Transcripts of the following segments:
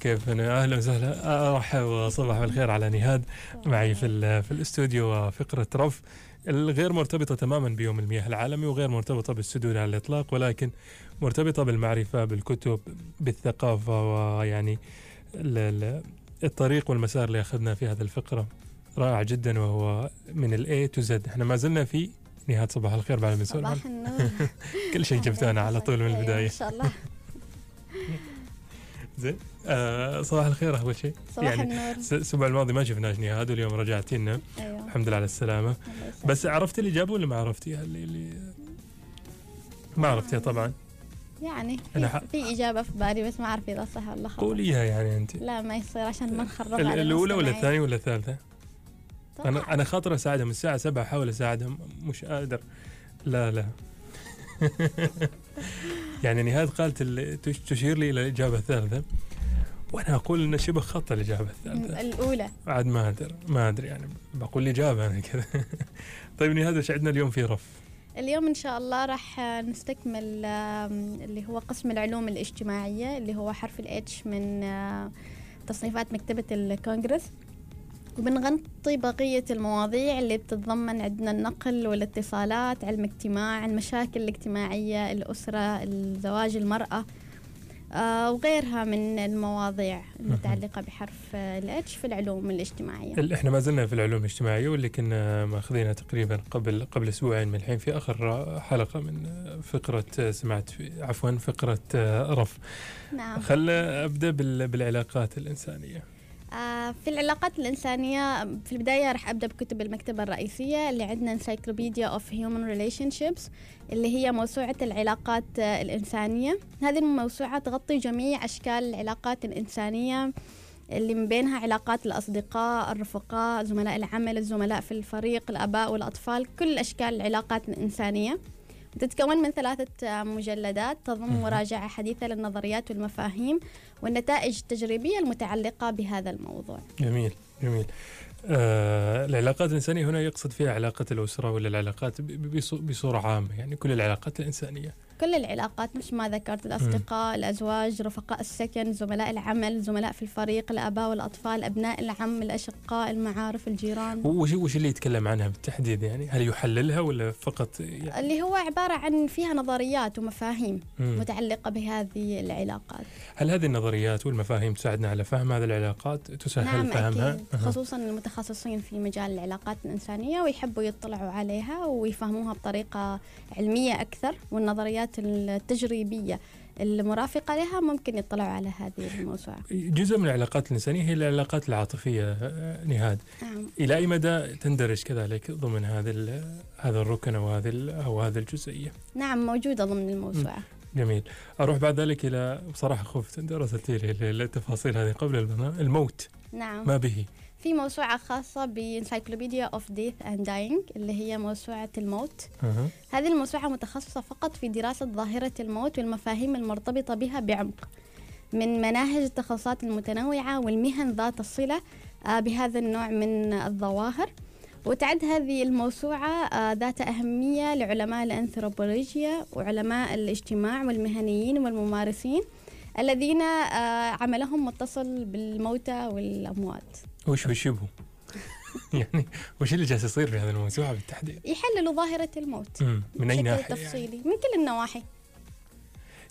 كيف؟ أنا أهلا وسهلا. ارحب وصباح بالخير على نهاد معي في في الاستوديو وفقرة رف. الغير مرتبطة تماما بيوم المياه العالمي وغير مرتبطة بالسدود على الإطلاق ولكن مرتبطة بالمعرفة بالكتب بالثقافة ويعني ال- ال- الطريق والمسار اللي أخذنا في هذه الفقرة. رائع جدا وهو من ال A to Z إحنا ما زلنا في نهاد. صباح الخير بعد ما صباح النور. كل شيء جبتونا على طول من البداية. إن شاء الله. زين. آه صباح الخير اول شيء. صباح يعني النور. الأسبوع الماضي ما شفناش نهاد واليوم رجعتي لنا أيوه. الحمد لله على السلامة. بس عرفتي الاجابه ولا ما عرفتيها اللي, اللي ما عرفتيها طبعا. يعني في, ح- في إجابة في بالي بس ما أعرف إذا صح ولا خطأ. قوليها يعني أنت. لا ما يصير عشان ما نخرب الأولى ولا. الثانية ولا الثالثة. أنا أنا خاطر اساعدها من الساعة 7 أحاول اساعدها م- مش قادر. لا لا. يعني نهاد قالت ال- تش- تشير لي إلى الإجابة الثالثة. وأنا أقول إن شبه خط الإجابة الثالثة. الأولى. عاد ما ادري ما أدري يعني بقول الإجابة أنا كذا. طيب نهاد إيش عندنا اليوم في رف؟ اليوم إن شاء الله راح نستكمل اللي هو قسم العلوم الاجتماعية اللي هو حرف الاتش من تصنيفات مكتبة الكونغرس. وبنغطي بقية المواضيع اللي بتتضمن عندنا النقل والاتصالات علم اجتماع المشاكل الاجتماعية الأسرة الزواج المرأة آه وغيرها من المواضيع المتعلقة بحرف الاتش في العلوم الاجتماعية. ال- إحنا ما زلنا في العلوم الاجتماعية واللي كنا ماخذينها تقريبا قبل قبل أسبوعين من الحين في آخر حلقة من فقرة سمعت في عفوا فقرة رف. نعم. خل أبدأ بال- بالعلاقات الإنسانية. آه، في العلاقات الإنسانية في البداية راح أبدأ بكتب المكتبة الرئيسية اللي عندنا Encyclopedia of Human Relationships اللي هي موسوعة العلاقات آه، الإنسانية. هذه الموسوعة تغطي جميع أشكال العلاقات الإنسانية اللي من بينها علاقات الأصدقاء الرفقاء زملاء العمل الزملاء في الفريق الآباء والأطفال كل أشكال العلاقات الإنسانية. تتكون من ثلاثة مجلدات تضم. مراجعة حديثة للنظريات والمفاهيم والنتائج التجريبية المتعلقة بهذا الموضوع. جميل جميل. آه العلاقات الإنسانية هنا يقصد فيها علاقة الأسرة ولا العلاقات ب- ب- بصو- بصورة عامة؟ يعني كل العلاقات الإنسانية. كل العلاقات مثل ما ذكرت الأصدقاء الأزواج رفقاء السكن زملاء العمل زملاء في الفريق الآباء والأطفال أبناء العم الأشقاء المعارف الجيران. وش وش اللي يتكلم عنها بالتحديد يعني؟ هل يحللها ولا فقط يعني اللي هو عبارة عن فيها نظريات ومفاهيم مم. متعلقة بهذه العلاقات. هل هذه النظريات والمفاهيم تساعدنا على فهم هذه العلاقات؟ تسهل نعم فهمها؟ أكيد. أها. خصوصا المتخصصين في مجال العلاقات الإنسانية ويحبوا يطلعوا عليها ويفهموها بطريقة علمية أكثر والنظريات التجريبية المرافقة لها ممكن يطلعوا على هذه الموسوعة. جزء من العلاقات الإنسانية هي العلاقات العاطفية نهاد. نعم. إلى أي مدى تندرج كذلك ضمن هذا هذا الركن أو هذه أو هذه الجزئية؟ نعم موجودة ضمن الموسوعة. جميل. أروح بعد ذلك إلى بصراحة خفت أنت رسلتي لي التفاصيل هذه قبل البرنامج. الموت. نعم. ما به؟ في موسوعة خاصة ب encyclopedia of death and dying اللي هي موسوعة الموت. هذه الموسوعة متخصصة فقط في دراسة ظاهرة الموت والمفاهيم المرتبطة بها بعمق. من مناهج التخصصات المتنوعة والمهن ذات الصلة آه، بهذا النوع من الظواهر. وتعد هذه الموسوعة آه، ذات أهمية لعلماء الأنثروبولوجيا وعلماء الاجتماع والمهنيين والممارسين الذين آه، عملهم متصل بالموتى والأموات. وش وش يبهو يعني وش اللي جالس يصير في هذه الموسوعة بالتحديد يحللوا ظاهرة الموت مم. من أي بشكل ناحية يعني؟ تفصيلي من كل النواحي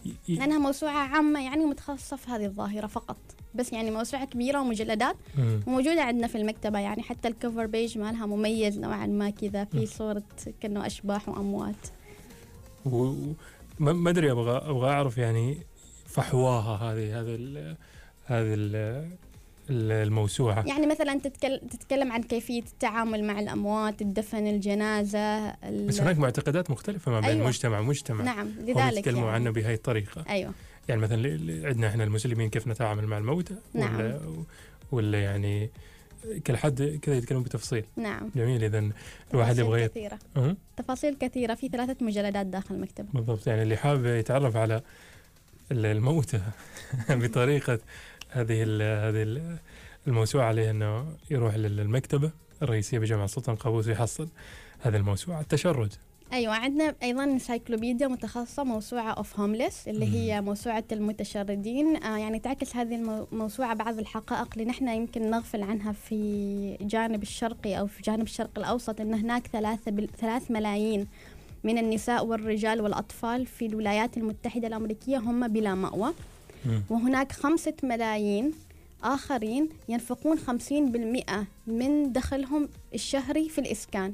ي- ي- لأنها موسوعة عامة يعني متخصصة في هذه الظاهرة فقط بس يعني موسوعة كبيرة ومجلدات مم. وموجودة عندنا في المكتبة يعني حتى الكفر بيج مالها مميز نوعا ما كذا. في صورة كأنه أشباح وأموات و- ما أدري أبغى أبغى أعرف يعني فحواها هذه هذه ال هذه ال الموسوعة يعني مثلا تتكلم, تتكلم عن كيفية التعامل مع الأموات الدفن الجنازة ال- بس هناك معتقدات مختلفة ما بين أيوة. مجتمع ومجتمع نعم لذلك يتكلموا يعني. عنه بهذه الطريقة أيوة يعني مثلا عندنا إحنا المسلمين كيف نتعامل مع الموتى نعم. ولا ولا يعني كل حد كذا يتكلم بتفصيل نعم جميل اذا الواحد تفاصيل يبغى يت- كثيرة أه؟ تفاصيل كثيرة في ثلاثة مجلدات داخل المكتبة بالضبط يعني اللي حابب يتعرف على ال- الموتى بطريقة هذه ال هذه ال الموسوعة عليه إنه يروح للمكتبة الرئيسية بجامعة السلطان قابوس ويحصل هذه الموسوعة التشرد أيوه عندنا أيضا encyclopedia متخصصة موسوعة of homeless اللي هي موسوعة المتشردين. آه يعني تعكس هذه الموسوعه بعض الحقائق اللي نحن يمكن نغفل عنها في جانب الشرقي أو في جانب الشرق الأوسط إن هناك ثلاثة بل ثلاث ملايين من النساء والرجال والأطفال في الولايات المتحدة الأمريكية هم بلا مأوى. مم. وهناك خمسة ملايين آخرين ينفقون 50% من دخلهم الشهري في الإسكان.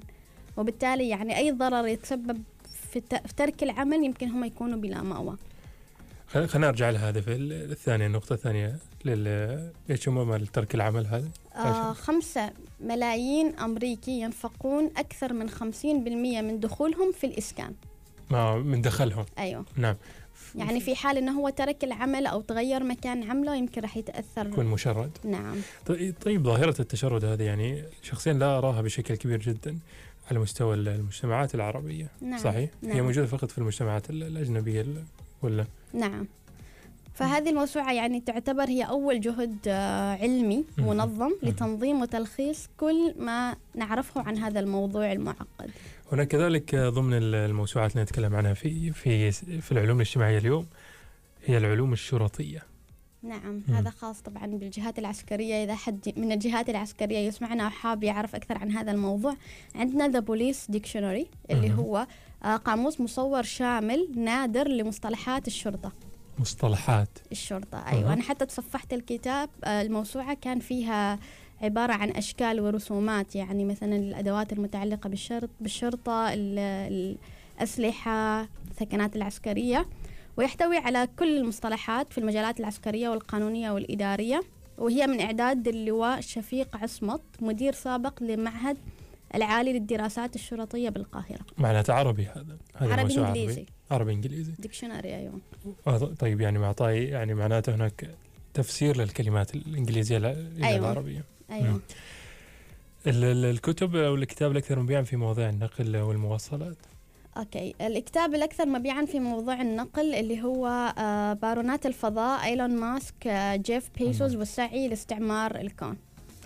وبالتالي يعني أي ضرر يتسبب في ترك العمل يمكن هم يكونوا بلا مأوى. خل- خلينا نرجع ال- الثانية النقطة الثانية لل إيش مال ترك العمل هذا؟ آه خمسة ملايين أمريكي ينفقون أكثر من 50% من دخولهم في الإسكان. ما من دخلهم. أيوة. نعم. يعني في حال أنه هو ترك العمل أو تغير مكان عمله يمكن راح يتأثر يكون مشرد نعم طيب طيب ظاهرة التشرد هذه يعني شخصيا لا أراها بشكل كبير جدا على مستوى ال- المجتمعات العربية نعم صحيح؟ هي نعم. موجودة فقط في المجتمعات ال- الأجنبية ال- ولا؟ نعم فهذه الموسوعة يعني تعتبر هي أول جهد آه، علمي. منظم لتنظيم وتلخيص كل ما نعرفه عن هذا الموضوع المعقد هناك كذلك ضمن ال- الموسوعات اللي نتكلم عنها في في في العلوم الاجتماعية اليوم هي العلوم الشرطية نعم مم. هذا خاص طبعا بالجهات العسكرية إذا حد من الجهات العسكرية يسمعنا وحاب يعرف أكثر عن هذا الموضوع عندنا the police dictionary اللي مم. هو آه، قاموس مصور شامل نادر لمصطلحات الشرطة مصطلحات. الشرطة. أيوة. أنا حتى تصفحت الكتاب آه، الموسوعة كان فيها عبارة عن أشكال ورسومات يعني مثلا الأدوات المتعلقة بالشرط بالشرطة ال- الأسلحة الثكنات العسكرية. ويحتوي على كل المصطلحات في المجالات العسكرية والقانونية والإدارية. وهي من إعداد اللواء شفيق عصمت مدير سابق لمعهد العالي للدراسات الشرطية بالقاهرة. معناته عربي هذا. هذه عربي إنجليزي. عربي إنجليزي. ديكشنري أيوة. آه، طيب يعني معطاي يعني معناته هناك تفسير للكلمات الإنجليزية إلى أيوة. العربية. أيوة. مم. ال- الكتب أو الكتاب الأكثر مبيعا في مواضيع النقل والمواصلات؟ okay. الكتاب الأكثر مبيعا في موضوع النقل اللي هو آه، بارونات الفضاء إيلون ماسك آه، جيف بيسوس مم. والسعي لاستعمار الكون.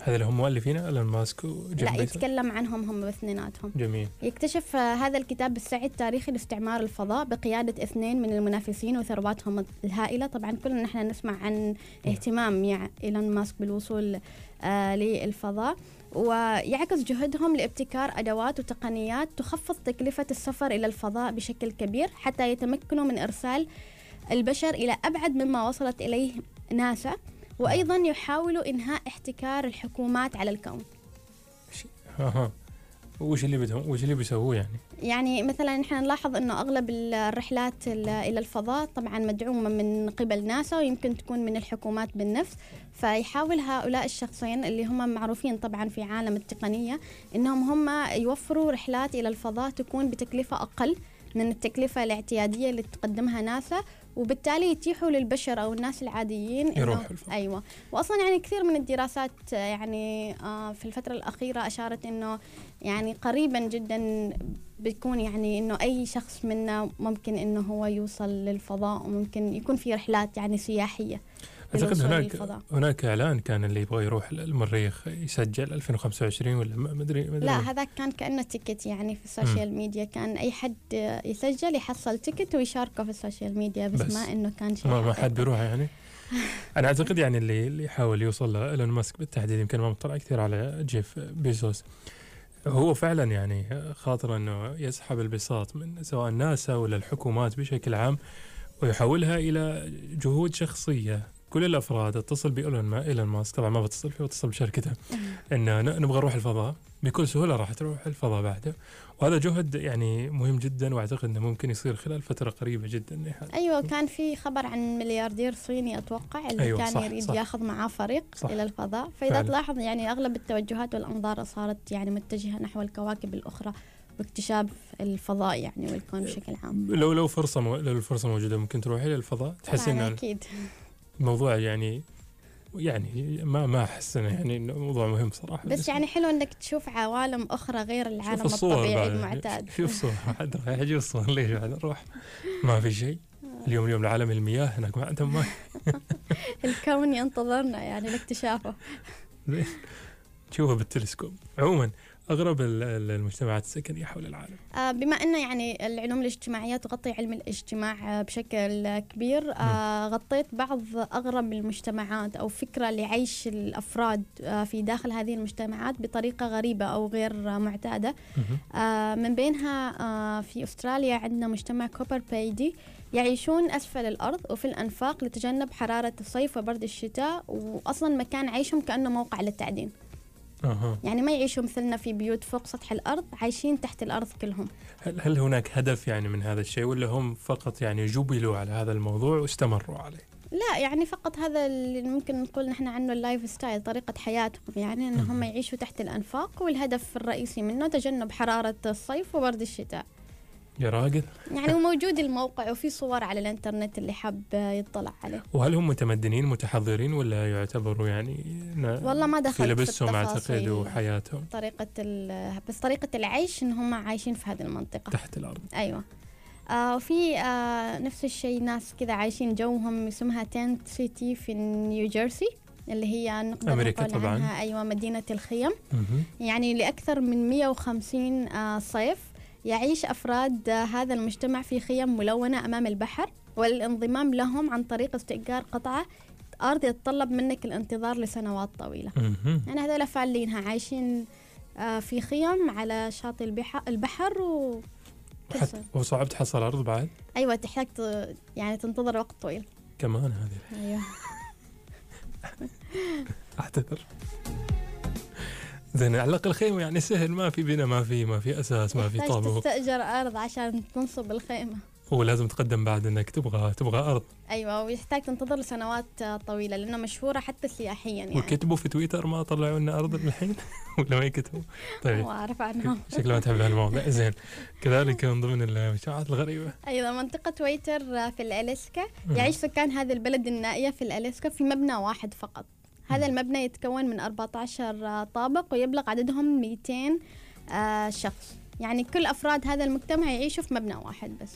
هذا اللي هم مؤلفين ألون ماسك لا؟ يتكلم عنهم هم باثنيناتهم. جميل. يكتشف هذا الكتاب بالسعي التاريخي لاستعمار الفضاء بقيادة اثنين من المنافسين وثرواتهم الهائلة. طبعا كلنا نحن نسمع عن اهتمام يع- إيلون ماسك بالوصول آه، للفضاء ويعكس جهدهم لابتكار أدوات وتقنيات تخفض تكلفة السفر إلى الفضاء بشكل كبير حتى يتمكنوا من إرسال البشر إلى أبعد مما وصلت إليه ناسا. وأيضا يحاولوا إنهاء احتكار الحكومات على الكون. أها وش اللي بدهم وش اللي بيسووه يعني؟ يعني مثلا نحن نلاحظ إنه أغلب الرحلات ال- إلى الفضاء طبعا مدعومة من قبل ناسا ويمكن تكون من الحكومات بالنفس. فيحاول هؤلاء الشخصين اللي هم معروفين طبعا في عالم التقنية إنهم هم يوفروا رحلات إلى الفضاء تكون بتكلفة أقل من التكلفة الاعتيادية اللي تقدمها ناسا. وبالتالي يتيحوا للبشر أو الناس العاديين يروحوا الفضاء. أيوة وأصلا يعني كثير من الدراسات يعني آه، في الفترة الأخيرة أشارت إنه يعني قريبا جدا بيكون يعني إنه أي شخص منا ممكن إنه هو يوصل للفضاء وممكن يكون في رحلات يعني سياحية أعتقد هناك للفضاء. هناك إعلان كان اللي يبغى يروح المريخ يسجل 2025 ولا ما ادري. لا هذا كان كأنه ticket يعني في ال social media كان أي حد يسجل يحصل ticket ويشاركه في ال social media بس, بس ما إنه كان شيء ما, ما. حد بيروح يعني أنا أعتقد يعني اللي اللي يحاول يوصل لايلون ماسك بالتحديد يمكن ما مطلع كثير على جيف بيزوس هو فعلا يعني خاطر إنه يسحب البساط من سواء ناسا ولا الحكومات بشكل عام ويحولها إلى جهود شخصية كل الأفراد اتصل بإيلون ما إيلون ماسك. طبعا ما بتصل فيه بتصل بشركته. إن نبغى نروح الفضاء. بكل سهولة راح تروح الفضاء بعده. وهذا جهد يعني مهم جدا وأعتقد إنه ممكن يصير خلال فترة قريبة جدا. نهاية. أيوه كان في خبر عن ملياردير صيني أتوقع اللي أيوة، كان صح، يريد صح. ياخذ معاه فريق صح. إلى الفضاء. فإذا فعلا. تلاحظ يعني أغلب التوجهات والأنظار صارت يعني متجهة نحو الكواكب الأخرى واكتشاف الفضاء يعني والكون بشكل عام. لو لو فرصة مو لو الفرصة موجودة ممكن تروحي إلى الفضاء. تحس طبعاً ان أكيد. الموضوع يعني يعني ما ما أحس إنه يعني إنه موضوع مهم صراحة بس يعني حلو إنك تشوف عوالم أخرى غير العالم الصور الطبيعي بعد. المعتاد. شوف صور بعد رايح أجيب الصور ليش بعد؟ نروح ما في شيء. اليوم اليوم العالم المياه هناك ما عندهم ماء. الكون ينتظرنا يعني لاكتشافه. زين. تشوفه بالتلسكوب. عموما أغرب ال- ال- المجتمعات السكنية حول العالم. آه، بما أنه يعني العلوم الاجتماعية تغطي علم الاجتماع آه، بشكل كبير آه، غطيت بعض أغرب المجتمعات أو فكرة لعيش الأفراد آه، في داخل هذه المجتمعات بطريقة غريبة أو غير. آه، من بينها في أستراليا عندنا مجتمع كوبر بايدي يعيشون أسفل الأرض وفي الأنفاق لتجنب حرارة الصيف وبرد الشتاء وأصلا مكان عيشهم كأنه موقع للتعدين. أها يعني ما يعيشوا مثلنا في بيوت فوق سطح الأرض عايشين تحت الأرض كلهم هل هل هناك هدف يعني من هذا الشيء ولا هم فقط يعني جبلوا على هذا الموضوع واستمروا عليه؟ لا يعني فقط هذا اللي ممكن نقول نحن عنه ال lifestyle طريقة حياتهم يعني ان هم مهم. يعيشوا تحت الأنفاق والهدف الرئيسي منه تجنب حرارة الصيف وبرد الشتاء يا راجل. يعني وموجود الموقع وفي صور على الإنترنت اللي حاب يطلع عليه. وهل هم متمدنين متحضرين ولا يعتبروا يعني والله ما دخلت في لبسهم أعتقد وحياتهم؟ طريقة ال- بس طريقة العيش إن هم عايشين في هذه المنطقة. تحت الأرض. أيوه. آه وفي آه نفس الشيء ناس كذا عايشين جوهم اسمها تنت سيتي في نيوجيرسي اللي هي نقدر أمريكا نقول طبعاً. عنها. أيوه مدينة الخيم. يعني لأكثر من 150 آه صيف يعيش أفراد هذا المجتمع في خيم ملونة أمام البحر والانضمام لهم عن طريق استئجار قطعة أرض يتطلب منك الانتظار لسنوات طويلة. يعني هذول فعلينها عايشين آه في خيم على شاطئ البحر, البحر و. وصعب تحصل. أرض بعد؟ أيوة تحتاج يعني تنتظر وقت طويل. كمان هذه. أيوة. أعتذر. زين على الأقل خيمة يعني سهل ما في بناء ما في ما في أساس ما في طابق. تستأجر أرض عشان تنصب الخيمة. ولازم تقدم بعد إنك تبغى تبغى أرض. أيوة ويحتاج تنتظر لسنوات طويلة لأنه مشهورة حتى سياحيا يعني. وكتبوا في تويتر ما طلعوا لنا أرض الحين؟ ولا ما يكتبوا؟ طيب. ما أعرف عنهم شكله ما تحب هالموضوع. زين. كذلك من ضمن المجتمعات الغريبة. أيضا منطقة ويتر آه، في الأليسكا مم. يعيش سكان هذه البلد النائية في الأليسكا في مبنى واحد فقط. هذا. المبنى يتكون من 14 طابق ويبلغ عددهم 200 آه، شخص يعني كل أفراد هذا المجتمع يعيشوا في مبنى واحد بس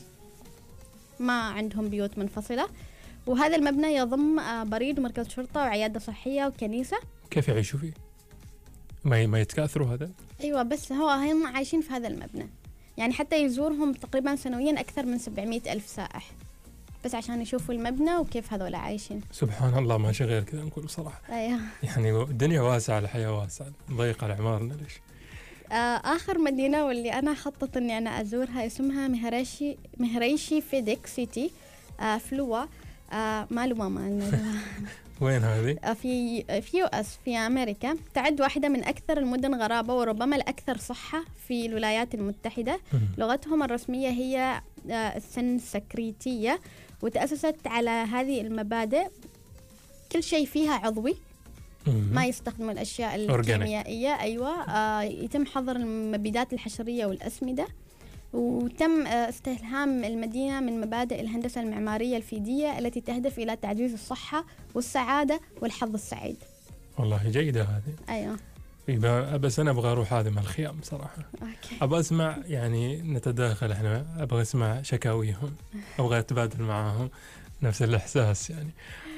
ما عندهم بيوت منفصلة وهذا المبنى يضم آه، بريد ومركز شرطة وعيادة صحية وكنيسة كيف يعيشوا فيه؟ ما ما يتكاثروا هذا؟ أيوة بس هو هم عايشين في هذا المبنى يعني حتى يزورهم تقريبا سنويا أكثر من 700 ألف سائح بس عشان يشوفوا المبنى وكيف هذول عايشين سبحان الله ماشي غير كذا نقول بصراحة أيوة. يعني الدنيا واسعة الحياة واسعة نضيق على عمارنا ليش؟ آه آخر مدينة واللي أنا خطط إني أنا أزورها اسمها Maharishi Maharishi Vedic City آه في أيوا آه ما لوما وين هذه؟ آه في في US في أمريكا تعد واحدة من أكثر المدن غرابة وربما الأكثر صحة في الولايات المتحدة. لغتهم الرسمية هي آه السنسكريتية وتأسست على هذه المبادئ. كل شيء فيها عضوي. ما يستخدموا الأشياء Organic. الكيميائية. أيوه. آه يتم حظر المبيدات الحشرية والأسمدة. وتم آه، استلهام المدينة من مبادئ الهندسة المعمارية الفيدية التي تهدف إلى تعزيز الصحة والسعادة والحظ السعيد. والله جيدة هذه. يبقى بس أنا أبغى أروح هذه مع الخيام صراحة. أوكي. أبغى أسمع يعني نتداخل إحنا أبغى أسمع شكاويهم أبغى أتبادل معاهم نفس الإحساس يعني.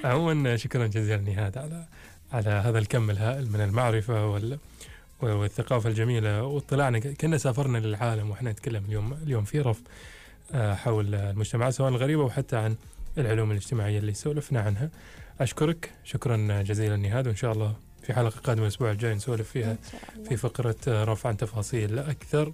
عموما شكرا جزيلا نهاد على على هذا الكم الهائل من المعرفة وال والثقافة الجميلة واطلاعنا. كنا سافرنا للعالم وإحنا نتكلم اليوم اليوم في رف آه، حول المجتمعات سواء الغريبه وحتى عن العلوم الاجتماعية اللي سولفنا عنها. أشكرك شكرا جزيلا نهاد وإن شاء الله في حلقة قادمة الأسبوع الجاي نسولف فيها. في فقرة رفع عن تفاصيل أكثر